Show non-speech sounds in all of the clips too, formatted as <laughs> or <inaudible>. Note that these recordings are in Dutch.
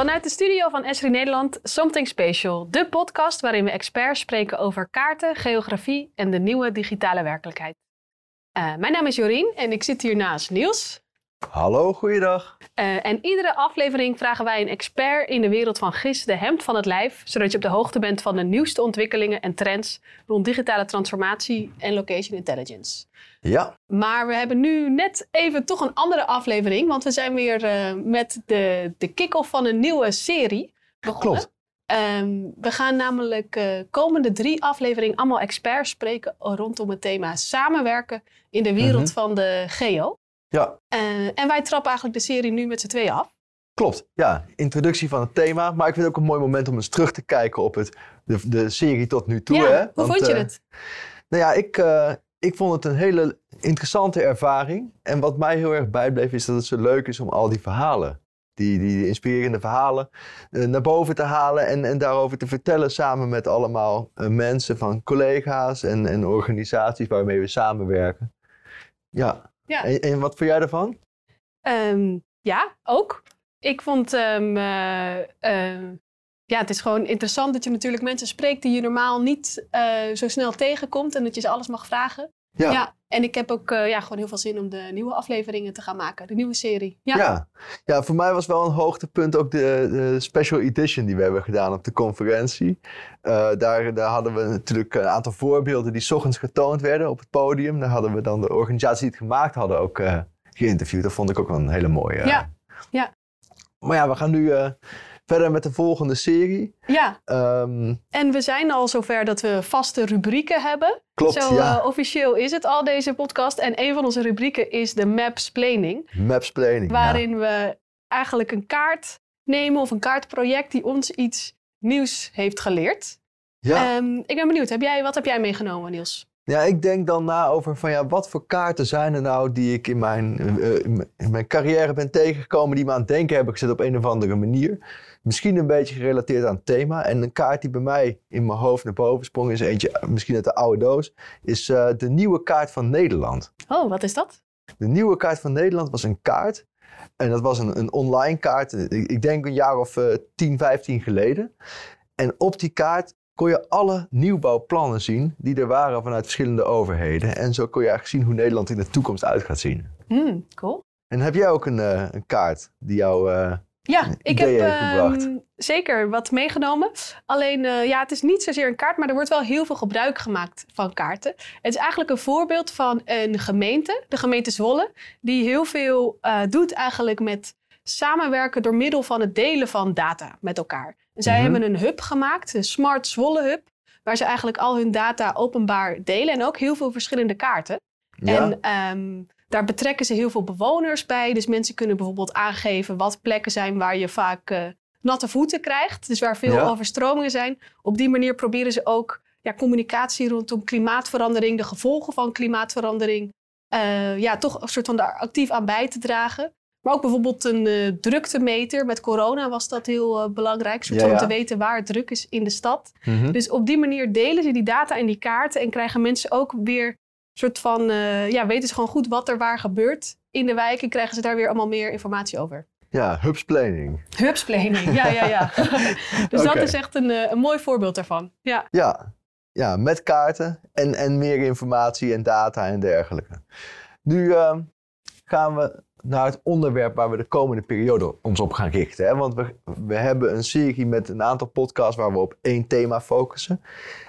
Vanuit de studio van Esri Nederland, Something Special. De podcast waarin we experts spreken over kaarten, geografie en de nieuwe digitale werkelijkheid. Uh, mijn naam is Jorien en ik zit hier naast Niels. Hallo, goeiedag. Uh, en iedere aflevering vragen wij een expert in de wereld van GIS de hemd van het lijf, zodat je op de hoogte bent van de nieuwste ontwikkelingen en trends rond digitale transformatie en location intelligence. Ja. Maar we hebben nu net even toch een andere aflevering, want we zijn weer uh, met de, de kick-off van een nieuwe serie begonnen. Klopt. Um, we gaan namelijk uh, komende drie afleveringen allemaal experts spreken rondom het thema samenwerken in de wereld -hmm. van de geo. Ja. Uh, en wij trappen eigenlijk de serie nu met z'n tweeën af. Klopt, ja. Introductie van het thema. Maar ik vind het ook een mooi moment om eens terug te kijken op het, de, de serie tot nu toe. Ja, hè? hoe vond je uh, het? Nou ja, ik, uh, ik vond het een hele interessante ervaring. En wat mij heel erg bijbleef is dat het zo leuk is om al die verhalen, die, die inspirerende verhalen, uh, naar boven te halen en, en daarover te vertellen samen met allemaal mensen van collega's en, en organisaties waarmee we samenwerken. Ja. Ja. En, en wat vond jij ervan? Um, ja, ook. Ik vond, um, ja, het is gewoon interessant dat je natuurlijk mensen spreekt die je normaal niet zo snel tegenkomt en dat je ze alles mag vragen. Ja. ja. En ik heb ook uh, ja, gewoon heel veel zin om de nieuwe afleveringen te gaan maken. De nieuwe serie. Ja, ja. ja voor mij was wel een hoogtepunt ook de, de special edition die we hebben gedaan op de conferentie. Uh, daar, daar hadden we natuurlijk een aantal voorbeelden die 's ochtends getoond werden op het podium. Daar hadden we dan de organisatie die het gemaakt hadden ook uh, geïnterviewd. Dat vond ik ook wel een hele mooie. Ja, ja. Maar ja, we gaan nu verder met de volgende serie. Ja. Um, en we zijn al zover dat we vaste rubrieken hebben. Klopt, Zo ja. uh, officieel is het al, deze podcast. En een van onze rubrieken is de Mapsplaining. Mapsplaining, Waarin ja. we eigenlijk een kaart nemen of een kaartproject die ons iets nieuws heeft geleerd. Ja. Um, ik ben benieuwd, heb jij, wat heb jij meegenomen, Niels? Ja, ik denk dan na over van ja, wat voor kaarten zijn er nou die ik in mijn, uh, in mijn carrière ben tegengekomen, die me aan het denken hebben gezet op een of andere manier. Misschien een beetje gerelateerd aan het thema. En een kaart die bij mij in mijn hoofd naar boven sprong, is eentje misschien uit de oude doos, is uh, de nieuwe kaart van Nederland. Oh, wat is dat? De nieuwe kaart van Nederland was een kaart. En dat was een, een online kaart, ik, ik, denk een jaar of uh, 10, 15 geleden. En op die kaart kon je alle nieuwbouwplannen zien die er waren vanuit verschillende overheden. En zo kon je eigenlijk zien hoe Nederland in de toekomst uit gaat zien. Mm, cool. En heb jij ook een, uh, een kaart die jou uh, ja, ik heb uh, zeker wat meegenomen. Alleen, uh, ja, het is niet zozeer een kaart, maar er wordt wel heel veel gebruik gemaakt van kaarten. Het is eigenlijk een voorbeeld van een gemeente, de gemeente Zwolle, die heel veel doet eigenlijk met samenwerken door middel van het delen van data met elkaar. En zij Mhm. hebben een hub gemaakt, de Smart Zwolle Hub, waar ze eigenlijk al hun data openbaar delen en ook heel veel verschillende kaarten. Ja. En um, daar betrekken ze heel veel bewoners bij. Dus mensen kunnen bijvoorbeeld aangeven wat plekken zijn waar je vaak uh, natte voeten krijgt. Dus waar veel Ja. overstromingen zijn. Op die manier proberen ze ook ja, communicatie rondom klimaatverandering, de gevolgen van klimaatverandering, uh, ja, toch een soort van daar actief aan bij te dragen. Maar ook bijvoorbeeld een uh, druktemeter. Met corona was dat heel uh, belangrijk. Ja, ja. om te weten waar het druk is in de stad. Mhm. Dus op die manier delen ze die data en die kaarten. En krijgen mensen ook weer soort van, uh, ja, weten ze gewoon goed wat er waar gebeurt in de wijk. En krijgen ze daar weer allemaal meer informatie over. ja, hubsplanning. Hubsplanning, ja, ja, ja. <laughs> dus dat is echt een, een mooi voorbeeld daarvan. Ja. Ja, ja met kaarten en, en meer informatie en data en dergelijke. Nu uh, gaan we naar het onderwerp waar we de komende periode ons op gaan richten. Hè? Want we, we hebben een serie met een aantal podcasts waar we op één thema focussen.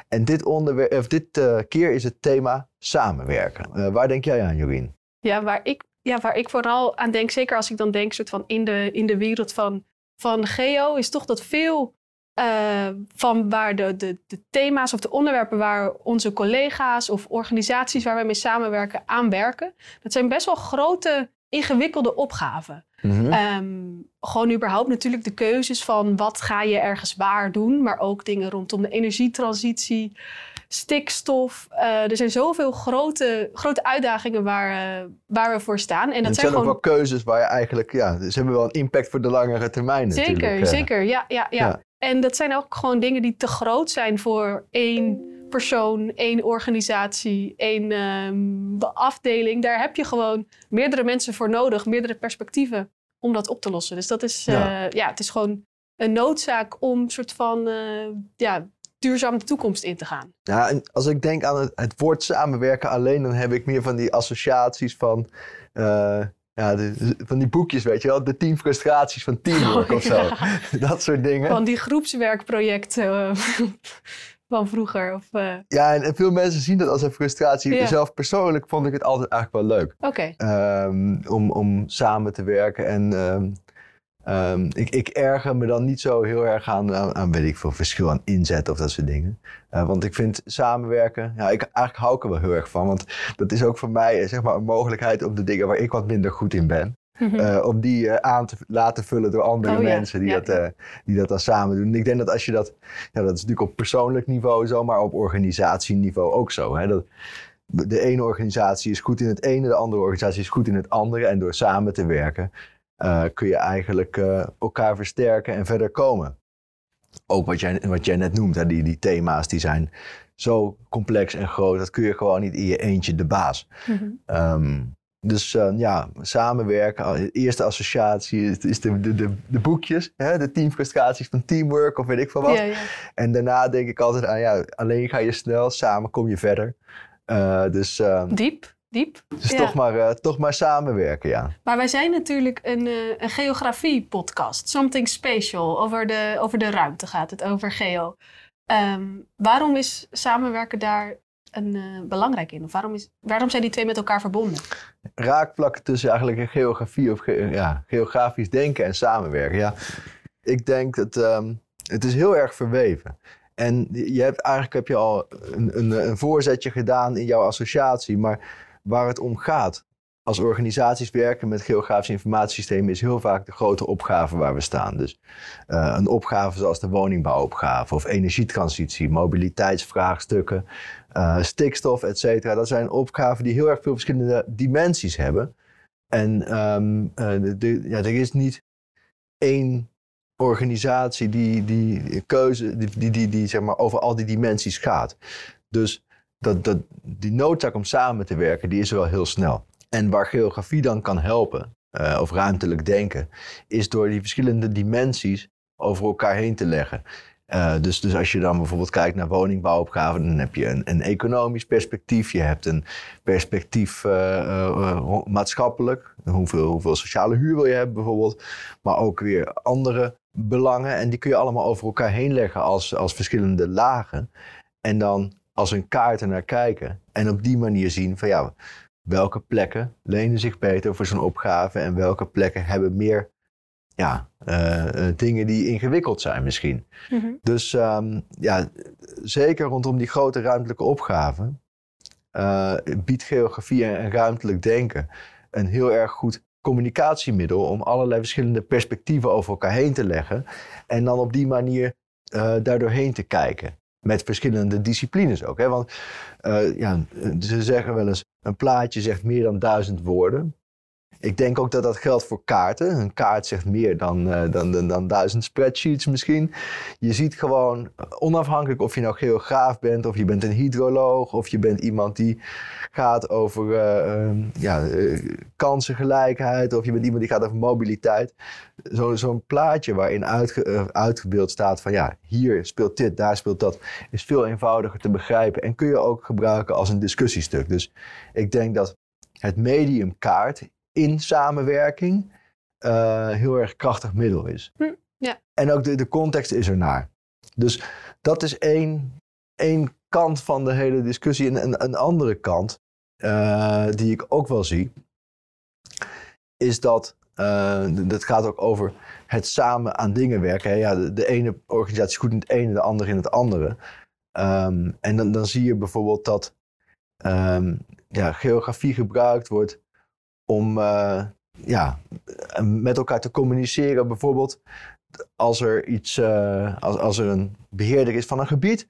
En dit, onderwerp, of dit uh, keer is het thema samenwerken. Uh, waar denk jij aan, Jorien? Ja, waar ik, ja, waar ik vooral aan denk, zeker als ik dan denk soort van in, de, in de wereld van, van geo, is toch dat veel uh, van waar de, de, de thema's of de onderwerpen waar onze collega's of organisaties waar wij mee samenwerken aan werken, dat zijn best wel grote, ingewikkelde opgaven. Mhm. Um, gewoon überhaupt natuurlijk de keuzes van wat ga je ergens waar doen, maar ook dingen rondom de energietransitie, stikstof. Uh, er zijn zoveel grote, grote uitdagingen waar, uh, waar we voor staan. En dat het zijn, zijn gewoon... ook wel keuzes waar je eigenlijk, ja, ze hebben wel een impact voor de langere termijn Zeker, natuurlijk. zeker, ja, ja, ja, Ja. En dat zijn ook gewoon dingen die te groot zijn voor één persoon, één organisatie, één um, afdeling. Daar heb je gewoon meerdere mensen voor nodig, meerdere perspectieven om dat op te lossen. Dus dat is, uh, Ja. ja, het is gewoon een noodzaak om soort van uh, ja, duurzaam de toekomst in te gaan. Ja, en als ik denk aan het, het woord samenwerken alleen, dan heb ik meer van die associaties van. Uh, ja, de, van die boekjes, weet je wel. De tien frustraties van teamwork oh, <laughs> of zo. Dat soort dingen. Van die groepswerkprojecten van vroeger. Of, uh... Ja, en, veel mensen zien dat als een frustratie. Zelf persoonlijk vond ik het altijd eigenlijk wel leuk. Oké. Um, om, om samen te werken. En um, um, ik, ik erger me dan niet zo heel erg aan, aan, aan, weet ik veel, verschil aan inzet of dat soort dingen. Uh, want ik vind samenwerken, ja, ik, eigenlijk hou ik er wel heel erg van. Want dat is ook voor mij zeg maar, een mogelijkheid op de dingen waar ik wat minder goed in ben. Mhm. Eh, om die uh, aan te laten vullen door andere oh, mensen die, Dat, uh, die dat dan samen doen. En ik denk dat als je dat, ja, dat is natuurlijk op persoonlijk niveau zo, maar op organisatieniveau ook zo. Hè? Dat, de ene organisatie is goed in het ene, de andere organisatie is goed in het andere. En door samen te werken kun je eigenlijk elkaar versterken en verder komen. Ook wat jij, wat jij net noemt, hè, die, die thema's die zijn zo complex en groot. Dat kun je gewoon niet in je eentje de baas. Mm dus uh, ja, samenwerken. Eerste associatie is, is de, de, de, de, boekjes, hè? de teamfrustraties van teamwork of weet ik veel wat. Ja, ja. En daarna denk ik altijd aan, ja, alleen ga je snel, samen kom je verder. Uh, dus, uh, diep, diep. Dus toch, maar, uh, toch maar samenwerken, ja. Maar wij zijn natuurlijk een, een geografie-podcast. Something special. Over de, over de ruimte gaat het, over geo. Um, waarom is samenwerken daar een, uh, belangrijk in? Waarom, is, waarom zijn die twee met elkaar verbonden? Raakvlakken tussen eigenlijk geografie of ja, geografisch denken en samenwerken. Ja, ik denk dat um, het is heel erg verweven. En je hebt, eigenlijk heb je al een, een, een voorzetje gedaan in jouw associatie. Maar waar het om gaat als organisaties werken met geografische informatiesystemen is heel vaak de grote opgave waar we staan. Dus uh, een opgave zoals de woningbouwopgave of energietransitie, mobiliteitsvraagstukken, uh, stikstof, et cetera. Dat zijn opgaven die heel erg veel verschillende dimensies hebben. En de, ja, er is niet één organisatie die, die keuze, die, die, die, die, zeg maar over al die dimensies gaat. Dus dat, dat, die noodzaak om samen te werken, die is er wel heel snel. En waar geografie dan kan helpen, uh, of ruimtelijk denken, is door die verschillende dimensies over elkaar heen te leggen. Uh, dus, dus als je dan bijvoorbeeld kijkt naar woningbouwopgaven, dan heb je een, een economisch perspectief, je hebt een perspectief uh, maatschappelijk, hoeveel, hoeveel sociale huur wil je hebben bijvoorbeeld, maar ook weer andere belangen en die kun je allemaal over elkaar heen leggen als, als verschillende lagen. En dan als een kaart er naar kijken en op die manier zien van ja, welke plekken lenen zich beter voor zo'n opgave en welke plekken hebben meer ja, uh, dingen die ingewikkeld zijn misschien. Mhm. Dus um, ja, zeker rondom die grote ruimtelijke opgaven uh, biedt geografie en, ruimtelijk denken een heel erg goed communicatiemiddel om allerlei verschillende perspectieven over elkaar heen te leggen en dan op die manier uh, daardoorheen te kijken. Met verschillende disciplines ook. Hè? Want ja, ze zeggen wel eens, een plaatje zegt meer dan duizend woorden. Ik denk ook dat dat geldt voor kaarten. Een kaart zegt meer dan, uh, dan, dan, duizend spreadsheets misschien. Je ziet gewoon, onafhankelijk of je nou geograaf bent, of je bent een hydroloog, of je bent iemand die gaat over uh, ja, kansengelijkheid, of je bent iemand die gaat over mobiliteit. Zo'n zo plaatje waarin uitge, uitgebeeld staat van ja, hier speelt dit, daar speelt dat, is veel eenvoudiger te begrijpen en kun je ook gebruiken als een discussiestuk. Dus ik denk dat het medium kaart in samenwerking uh, heel erg krachtig middel is. Hm, ja. En ook de, de context is ernaar. Dus dat is één, één kant van de hele discussie. En een, een andere kant, uh, die ik ook wel zie, is dat, uh, dat gaat ook over het samen aan dingen werken. Ja, de, de, ene organisatie is goed in het ene, de andere in het andere. Um, en dan, dan zie je bijvoorbeeld dat um, ja, geografie gebruikt wordt om uh, ja, met elkaar te communiceren. Bijvoorbeeld als er, iets, uh, als, als er een beheerder is van een gebied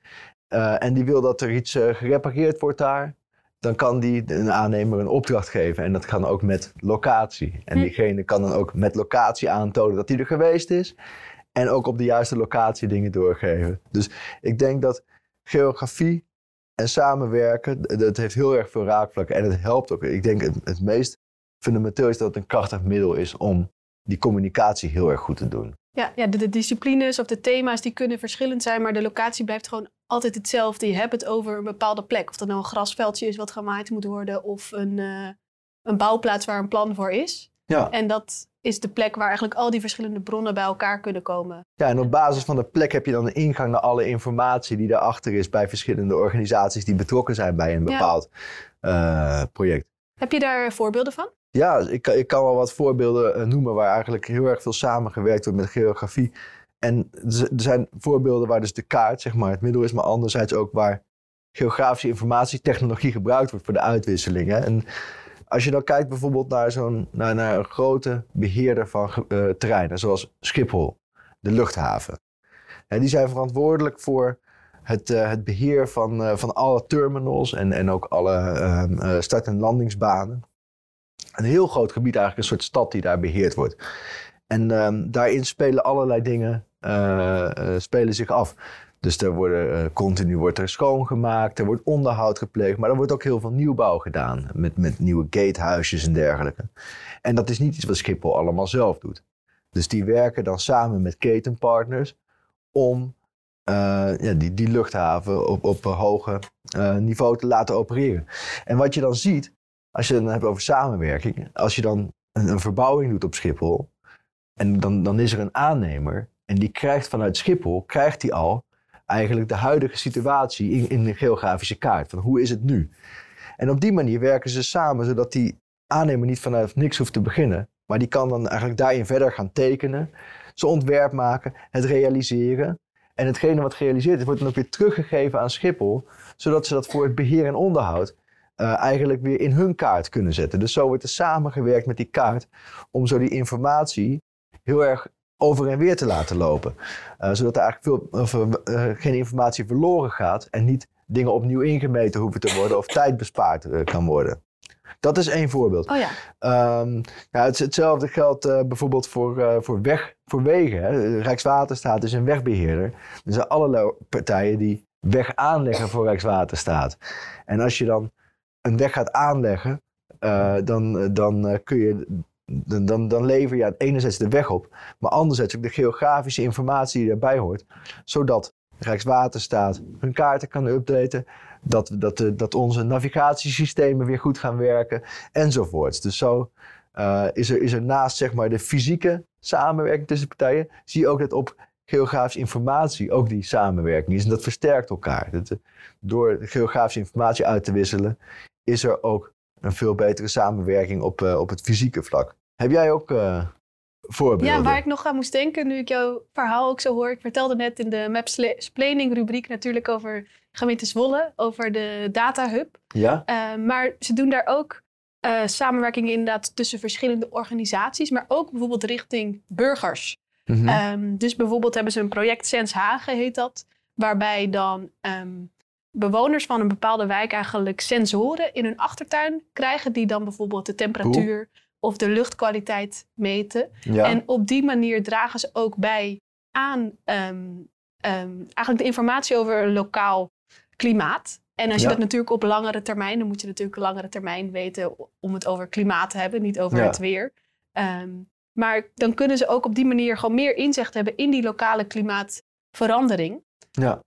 uh, en die wil dat er iets gerepareerd wordt daar, dan kan die een aannemer een opdracht geven. En dat kan ook met locatie. En hm. diegene kan dan ook met locatie aantonen dat hij er geweest is. En ook op de juiste locatie dingen doorgeven. Dus ik denk dat geografie en samenwerken, dat heeft heel erg veel raakvlakken. En het helpt ook. Ik denk het, het meest fundamenteel is dat het een krachtig middel is om die communicatie heel erg goed te doen. Ja, ja de, de, disciplines of de thema's die kunnen verschillend zijn, maar de locatie blijft gewoon altijd hetzelfde. Je hebt het over een bepaalde plek. Of dat nou een grasveldje is wat gemaaid moet worden, of een, uh, een bouwplaats waar een plan voor is. Ja. En dat is de plek waar eigenlijk al die verschillende bronnen bij elkaar kunnen komen. Ja, en op basis van de plek heb je dan een ingang naar alle informatie die daarachter is bij verschillende organisaties die betrokken zijn bij een bepaald uh, project. Heb je daar voorbeelden van? Ja, ik, ik kan wel wat voorbeelden eh, noemen waar eigenlijk heel erg veel samengewerkt wordt met geografie. En er zijn voorbeelden waar dus de kaart, zeg maar, het middel is, maar anderzijds ook waar geografische informatietechnologie gebruikt wordt voor de uitwisseling. Hè. En als je dan kijkt bijvoorbeeld naar, zo'n, naar, naar een grote beheerder van uh, terreinen, zoals Schiphol, de luchthaven. En die zijn verantwoordelijk voor het, uh, het beheer van, uh, van alle terminals en, en ook alle ehm, start- en landingsbanen. Een heel groot gebied, eigenlijk een soort stad die daar beheerd wordt. En um, daarin spelen allerlei dingen spelen zich af. Dus er worden, continu wordt er schoongemaakt, er wordt onderhoud gepleegd, maar er wordt ook heel veel nieuwbouw gedaan met, met nieuwe gatehuisjes en dergelijke. En dat is niet iets wat Schiphol allemaal zelf doet. Dus die werken dan samen met ketenpartners om ja, die, die luchthaven op, op een hoger uh, niveau te laten opereren. En wat je dan ziet, als je het dan hebt over samenwerking, als je dan een, verbouwing doet op Schiphol, en dan, dan is er een aannemer en die krijgt vanuit Schiphol, krijgt hij al eigenlijk de huidige situatie in, in de geografische kaart. Van hoe is het nu? En op die manier werken ze samen, zodat die aannemer niet vanuit niks hoeft te beginnen. Maar die kan dan eigenlijk daarin verder gaan tekenen, zijn ontwerp maken, het realiseren. En hetgene wat gerealiseerd is, wordt dan ook weer teruggegeven aan Schiphol, zodat ze dat voor het beheer en onderhoud uh, eigenlijk weer in hun kaart kunnen zetten. Dus zo wordt er samengewerkt met die kaart om zo die informatie heel erg over en weer te laten lopen. Uh, zodat er eigenlijk veel, of, uh, geen informatie verloren gaat en niet dingen opnieuw ingemeten hoeven te worden of tijd bespaard kan worden. Dat is één voorbeeld. Oh ja. Um, ja, het, hetzelfde geldt bijvoorbeeld voor, voor, weg, voor wegen. Hè. Rijkswaterstaat is een wegbeheerder. Er zijn allerlei partijen die weg aanleggen voor Rijkswaterstaat. En als je dan een weg gaat aanleggen, dan, dan kun je dan, dan, dan lever je enerzijds de weg op, maar anderzijds ook de geografische informatie die daarbij hoort. Zodat Rijkswaterstaat hun kaarten kan updaten, dat, dat, de, dat onze navigatiesystemen weer goed gaan werken enzovoorts. Dus zo uh, is, er, is er naast zeg maar, de fysieke samenwerking tussen partijen, zie je ook dat op geografische informatie ook die samenwerking is. En dat versterkt elkaar. Dat, door geografische informatie uit te wisselen, is er ook een veel betere samenwerking op, op het fysieke vlak. Heb jij ook uh, voorbeelden? Ja, waar ik nog aan moest denken nu ik jouw verhaal ook zo hoor. Ik vertelde net in de Mapsplaining rubriek natuurlijk over gemeente Zwolle, over de Data Hub. Ja. Uh, maar ze doen daar ook uh, samenwerking inderdaad tussen verschillende organisaties, maar ook bijvoorbeeld richting burgers. Mm -hmm. um, dus bijvoorbeeld hebben ze een project Sens Hagen, heet dat, waarbij dan um, bewoners van een bepaalde wijk eigenlijk sensoren in hun achtertuin krijgen, die dan bijvoorbeeld de temperatuur, of de luchtkwaliteit meten. En op die manier dragen ze ook bij aan um, um, eigenlijk de informatie over een lokaal klimaat. En als je dat natuurlijk op langere termijn, dan moet je natuurlijk een langere termijn weten om het over klimaat te hebben, niet over het weer. Um, maar dan kunnen ze ook op die manier gewoon meer inzicht hebben in die lokale klimaatverandering. Ja.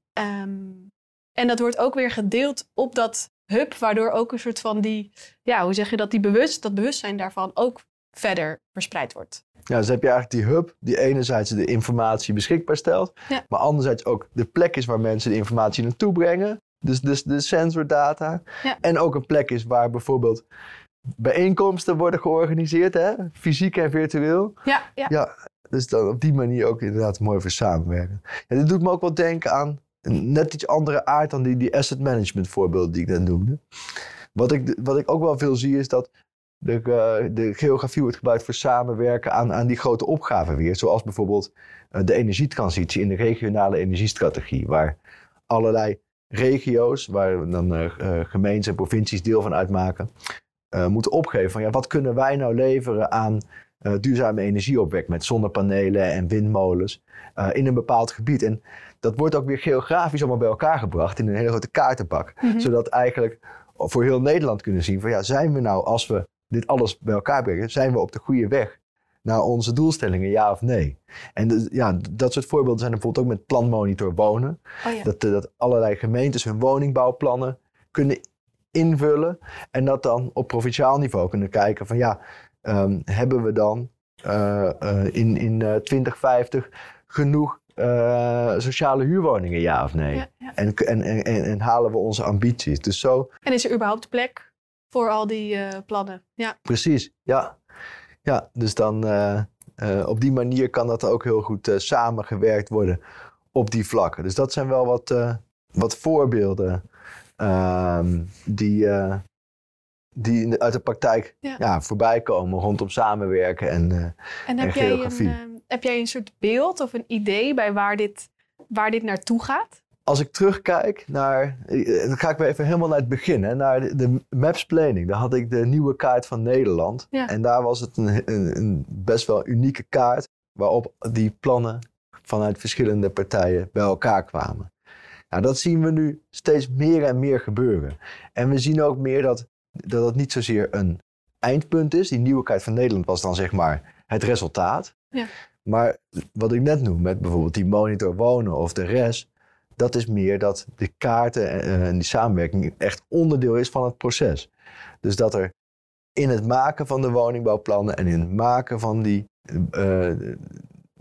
en dat wordt ook weer gedeeld op dat hub, waardoor ook een soort van die, ja, hoe zeg je dat, die bewust, dat bewustzijn daarvan ook verder verspreid wordt. Ja, dus heb je eigenlijk die hub die enerzijds de informatie beschikbaar stelt, maar anderzijds ook de plek is waar mensen de informatie naartoe brengen. Dus, dus de sensordata. Ja. En ook een plek is waar bijvoorbeeld bijeenkomsten worden georganiseerd, hè? fysiek en virtueel. Ja, ja. ja, dus dan op die manier ook inderdaad mooi voor samenwerken. En dit doet me ook wel denken aan net iets andere aard dan die, die asset management voorbeelden die ik net noemde. Wat ik, wat ik ook wel veel zie is dat de, uh, de geografie wordt gebruikt voor samenwerken aan, aan die grote opgaven weer. Zoals bijvoorbeeld uh, de energietransitie in de regionale energiestrategie. Waar allerlei regio's, waar dan uh, gemeenten en provincies deel van uitmaken, moeten opgeven van ja, wat kunnen wij nou leveren aan duurzame energieopwek met zonnepanelen en windmolens in een bepaald gebied. En dat wordt ook weer geografisch allemaal bij elkaar gebracht in een hele grote kaartenbak. Mm Zodat eigenlijk voor heel Nederland kunnen zien van ja, zijn we nou als we dit alles bij elkaar brengen, zijn we op de goede weg naar onze doelstellingen, ja of nee? En de- ja, dat soort voorbeelden zijn er bijvoorbeeld ook met planmonitor wonen. Oh ja. Dat, eh, dat allerlei gemeentes hun woningbouwplannen kunnen invullen. En dat dan op provinciaal niveau kunnen kijken van ja, ehm, hebben we dan eh, eh, in, in eh, 2050 genoeg eh, sociale huurwoningen, ja of nee? Ja, ja. En, en, en, en, en halen we onze ambities? Dus zo, En is er überhaupt plek voor al die plannen? Ja. precies, ja. Ja, dus dan eh, op die manier kan dat ook heel goed samengewerkt worden op die vlakken. Dus dat zijn wel wat, wat voorbeelden ehm, die, die uit de praktijk Ja. ja. voorbij komen rondom samenwerken. En, eh, En heb En jij, een, geografie. eh, heb jij een soort beeld of een idee bij waar dit, waar dit naartoe gaat? als ik terugkijk naar, eh, dan ga ik weer even helemaal naar het begin, hè, naar de, de Maps Planning. Daar had ik de nieuwe kaart van Nederland. Ja. En daar was het een, een, een best wel unieke kaart waarop die plannen vanuit verschillende partijen bij elkaar kwamen. Nou, dat zien we nu steeds meer en meer gebeuren. En we zien ook meer dat, dat het niet zozeer een eindpunt is. Die nieuwe kaart van Nederland was dan zeg maar het resultaat. Ja. Maar wat ik net noem, met bijvoorbeeld die monitor wonen of de rest, dat is meer dat de kaarten eh, en die samenwerking echt onderdeel is van het proces. Dus dat er in het maken van de woningbouwplannen en in het maken van die, eh,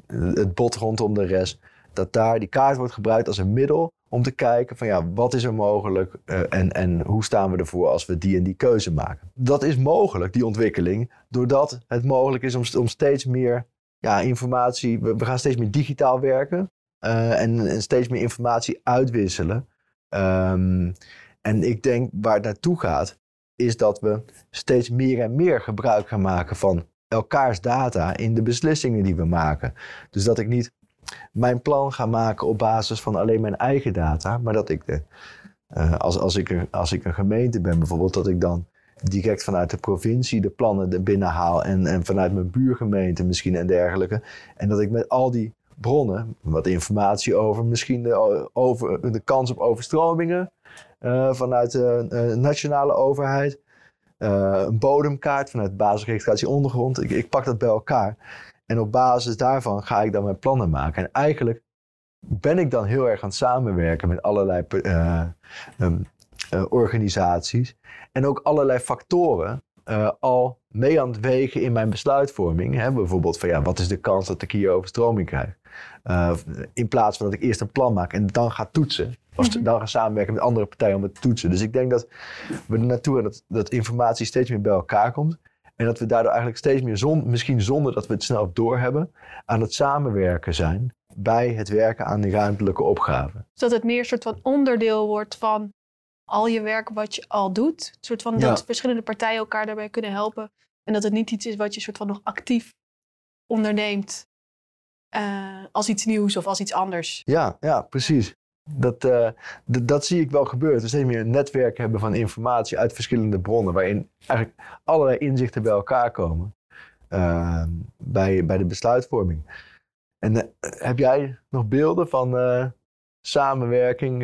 het bod rondom de rest, dat daar die kaart wordt gebruikt als een middel om te kijken van ja, wat is er mogelijk eh, en, en hoe staan we ervoor als we die en die keuze maken. Dat is mogelijk, die ontwikkeling, doordat het mogelijk is om, om steeds meer ja, informatie, we, we gaan steeds meer digitaal werken eh, en, en steeds meer informatie uitwisselen. Ehm, en ik denk waar het naartoe gaat, is dat we steeds meer en meer gebruik gaan maken van elkaars data in de beslissingen die we maken. Dus dat ik niet mijn plan ga maken op basis van alleen mijn eigen data, maar dat ik de, eh, als, als, ik als ik een gemeente ben bijvoorbeeld, dat ik dan direct vanuit de provincie de plannen er binnen haal en, en vanuit mijn buurgemeente misschien en dergelijke. En dat ik met al die bronnen, wat informatie over misschien de, over, de kans op overstromingen eh, vanuit de eh, nationale overheid, eh, een bodemkaart vanuit basisregistratie ondergrond. Ik, ik pak dat bij elkaar. En op basis daarvan ga ik dan mijn plannen maken. En eigenlijk ben ik dan heel erg aan het samenwerken met allerlei eh, um, uh, organisaties. En ook allerlei factoren uh, al mee aan het wegen in mijn besluitvorming. Hè? Bijvoorbeeld van ja, wat is de kans dat ik hier overstroming krijg? Uh, in plaats van dat ik eerst een plan maak en dan ga toetsen. Of Mhm. dan ga samenwerken met andere partijen om het te toetsen. Dus ik denk dat we er naartoe dat, dat informatie steeds meer bij elkaar komt. En dat we daardoor eigenlijk steeds meer, zon, misschien zonder dat we het snel doorhebben, aan het samenwerken zijn bij het werken aan die ruimtelijke opgaven. Dat het meer een soort van onderdeel wordt van al je werk wat je al doet. Een soort van Ja. dat verschillende partijen elkaar daarbij kunnen helpen. En dat het niet iets is wat je soort van nog actief onderneemt eh, als iets nieuws of als iets anders. Ja, ja precies. Dat, d- dat zie ik wel gebeuren. We steeds meer een netwerk hebben van informatie uit verschillende bronnen, waarin eigenlijk allerlei inzichten bij elkaar komen uh, bij, bij de besluitvorming. En uh, heb jij nog beelden van uh, samenwerking?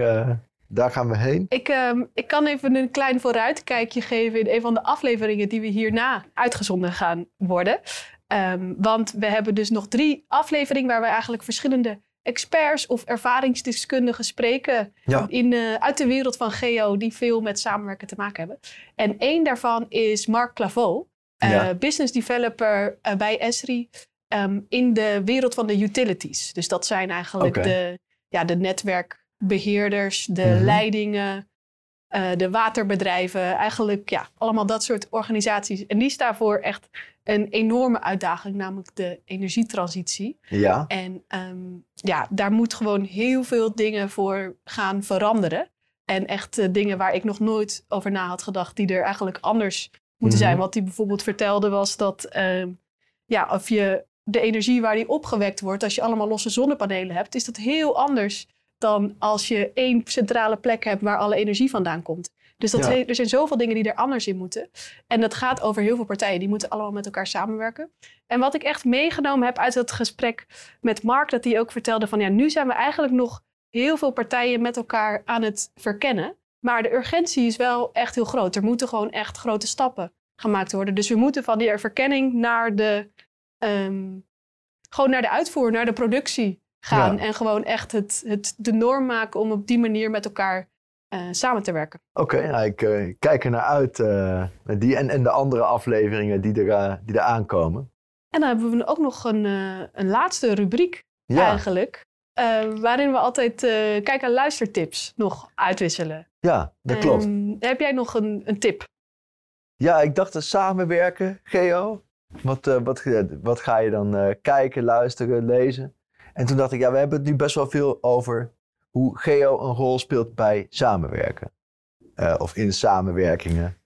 daar gaan we heen. Ik, um, ik kan even een klein vooruitkijkje geven in een van de afleveringen die we hierna uitgezonden gaan worden. Um, want we hebben dus nog drie afleveringen waar we eigenlijk verschillende experts of ervaringsdeskundigen spreken Ja. in, uh, uit de wereld van geo die veel met samenwerken te maken hebben. En één daarvan is Mark Claveau, uh, Ja. business developer uh, bij Esri um, in de wereld van de utilities. Dus dat zijn eigenlijk de, ja, de netwerkbeheerders, de Mhm. leidingen, uh, de waterbedrijven, eigenlijk ja, allemaal dat soort organisaties. En die staan voor echt een enorme uitdaging, namelijk de energietransitie. Ja, En ehm, ja, daar moet gewoon heel veel dingen voor gaan veranderen. En echt eh, dingen waar ik nog nooit over na had gedacht, die er eigenlijk anders moeten Mhm. zijn. Wat hij bijvoorbeeld vertelde was dat ehm, ja, of je de energie waar die opgewekt wordt, als je allemaal losse zonnepanelen hebt, is dat heel anders dan als je één centrale plek hebt waar alle energie vandaan komt. Dus dat Ja. er zijn zoveel dingen die er anders in moeten. En dat gaat over heel veel partijen. Die moeten allemaal met elkaar samenwerken. En wat ik echt meegenomen heb uit dat gesprek met Mark, dat hij ook vertelde van ja, nu zijn we eigenlijk nog heel veel partijen met elkaar aan het verkennen. Maar de urgentie is wel echt heel groot. Er moeten gewoon echt grote stappen gemaakt worden. Dus we moeten van die verkenning naar de ehm, gewoon naar de uitvoer, naar de productie gaan. Ja. En gewoon echt het, het, de norm maken om op die manier met elkaar eh, samen te werken. Oké, nou, ik eh, kijk er naar uit. eh, die en, en de andere afleveringen die er, eh, die er aankomen. En dan hebben we ook nog een, eh, een laatste rubriek Ja, eigenlijk. eh, waarin we altijd eh, kijk- en luistertips nog uitwisselen. ja dat klopt. Ehm, heb jij nog een, een tip? Ja, ik dacht samenwerken, Geo. Wat, eh, wat, wat ga je dan eh, kijken, luisteren, lezen? En toen dacht ik, ja, we hebben het nu best wel veel over hoe Geo een rol speelt bij samenwerken. Eh, of in samenwerkingen.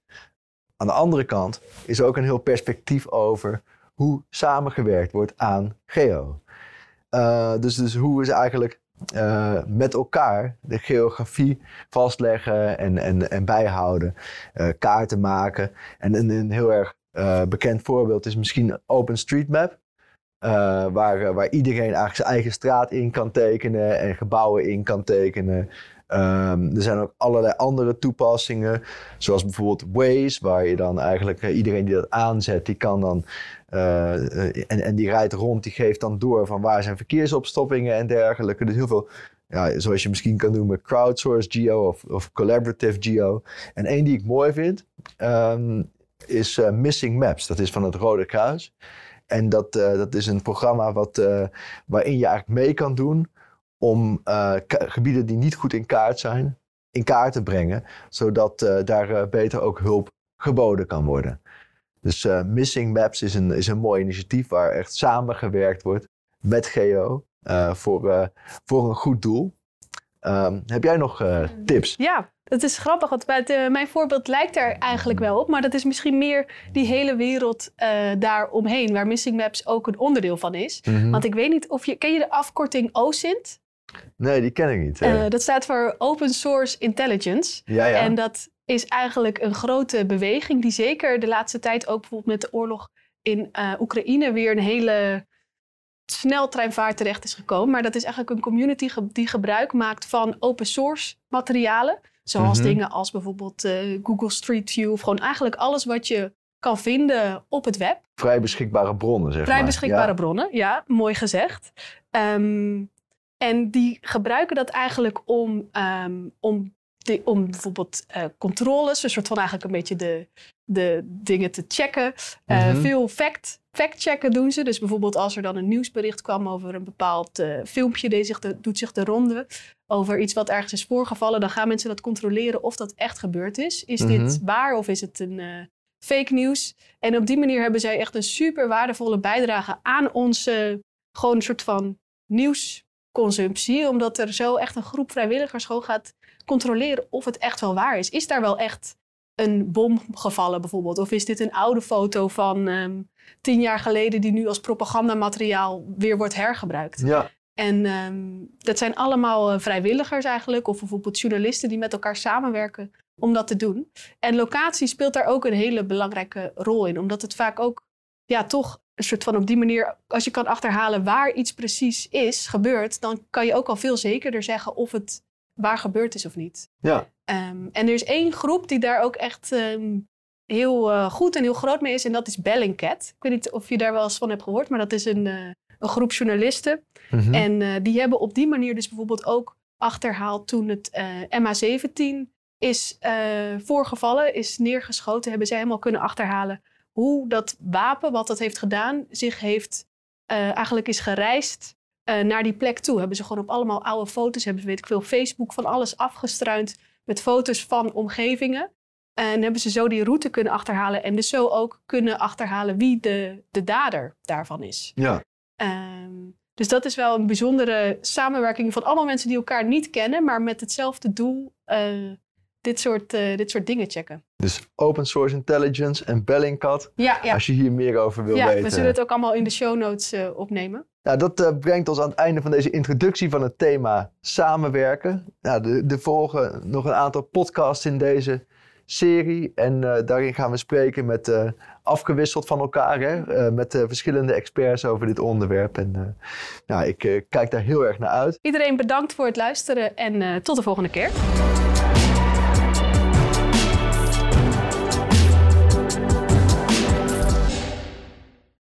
Aan de andere kant is er ook een heel perspectief over hoe samengewerkt wordt aan Geo. Eh, dus, dus hoe is eigenlijk eh, met elkaar de geografie vastleggen en, en, en bijhouden, kaarten maken. En een, een heel erg bekend voorbeeld is misschien OpenStreetMap. Eh waar, eh, waar iedereen eigenlijk zijn eigen straat in kan tekenen en gebouwen in kan tekenen. Ehm, er zijn ook allerlei andere toepassingen, zoals bijvoorbeeld Waze, waar je dan eigenlijk eh, iedereen die dat aanzet, die kan dan en, en die rijdt rond, die geeft dan door van waar zijn verkeersopstoppingen en dergelijke. Dus heel veel, ja, zoals je misschien kan noemen, crowdsourced geo of, of collaborative geo. En één die ik mooi vind, ehm, is Missing Maps. Dat is van het Rode Kruis. En dat, eh, dat is een programma wat, eh, waarin je eigenlijk mee kan doen om eh, gebieden die niet goed in kaart zijn, in kaart te brengen. Zodat daar beter ook hulp geboden kan worden. Dus Missing Maps is een, is een mooi initiatief waar echt samengewerkt wordt met Geo eh, voor, voor een goed doel. Ehm, heb jij nog tips? Ja, dat is grappig, want het, eh, mijn voorbeeld lijkt er eigenlijk wel op. Maar dat is misschien meer die hele wereld eh daar omheen, waar Missing Maps ook een onderdeel van is. Mhm. Want ik weet niet of je... Ken je de afkorting OSINT? Nee, die ken ik niet. eh. Dat staat voor Open Source Intelligence. ja, ja. En dat is eigenlijk een grote beweging die zeker de laatste tijd ook bijvoorbeeld met de oorlog in Oekraïne weer een hele sneltreinvaart terecht is gekomen. Maar dat is eigenlijk een community ge- die gebruik maakt van open source materialen. Zoals Mhm. dingen als bijvoorbeeld eh, Google Street View of gewoon eigenlijk alles wat je kan vinden op het web. Vrij beschikbare bronnen, zeg Vrij maar. beschikbare Ja. bronnen, ja, mooi gezegd. Ehm, en die gebruiken dat eigenlijk om, ehm, om, die- om bijvoorbeeld eh, controles, een soort van eigenlijk een beetje de, de dingen te checken. Eh, Mhm. Veel fact, fact-checken doen ze. Dus bijvoorbeeld als er dan een nieuwsbericht kwam over een bepaald eh, filmpje, deed zich de, doet zich de ronde over iets wat ergens is voorgevallen, dan gaan mensen dat controleren of dat echt gebeurd is. Is dit Mhm. waar of is het een fake nieuws? En op die manier hebben zij echt een super waardevolle bijdrage aan onze gewoon een soort van nieuwsconsumptie. Omdat er zo echt een groep vrijwilligers gewoon gaat controleren of het echt wel waar is. Is daar wel echt een bom gevallen bijvoorbeeld? Of is dit een oude foto van ehm, tien jaar geleden die nu als propagandamateriaal weer wordt hergebruikt? Ja, En ehm, dat zijn allemaal eh, vrijwilligers eigenlijk, of bijvoorbeeld journalisten die met elkaar samenwerken om dat te doen. En locatie speelt daar ook een hele belangrijke rol in, omdat het vaak ook, ja, toch een soort van op die manier, als je kan achterhalen waar iets precies is, gebeurt, dan kan je ook al veel zekerder zeggen of het waar gebeurd is of niet. ja. Ehm, en er is één groep die daar ook echt ehm, heel eh, goed en heel groot mee is. En dat is Bellingcat. Ik weet niet of je daar wel eens van hebt gehoord, maar dat is een, eh, een groep journalisten. Mhm. En eh, die hebben op die manier dus bijvoorbeeld ook achterhaald toen het eh, MH17 is voorgevallen, is neergeschoten, hebben zij helemaal kunnen achterhalen hoe dat wapen, wat dat heeft gedaan, zich heeft eigenlijk is gereisd eh, naar die plek toe. Hebben ze gewoon op allemaal oude foto's, hebben ze weet ik veel, Facebook van alles afgestruind met foto's van omgevingen. En hebben ze zo die route kunnen achterhalen en dus zo ook kunnen achterhalen wie de, de dader daarvan is. ja. Ehm, dus dat is wel een bijzondere samenwerking van allemaal mensen die elkaar niet kennen, maar met hetzelfde doel eh, dit, soort, eh, dit soort dingen checken. Dus open source intelligence en Bellingcat. Ja, ja. Als je hier meer over wil ja weten. we zullen het ook allemaal in de show notes eh, opnemen. Nou, dat eh, brengt ons aan het einde van deze introductie van het thema samenwerken. Nou, de, de volgen nog een aantal podcasts in deze serie. En daarin gaan we spreken met, afgewisseld van elkaar, hè, met verschillende experts over dit onderwerp. En nou, ik kijk daar heel erg naar uit. Iedereen bedankt voor het luisteren en tot de volgende keer.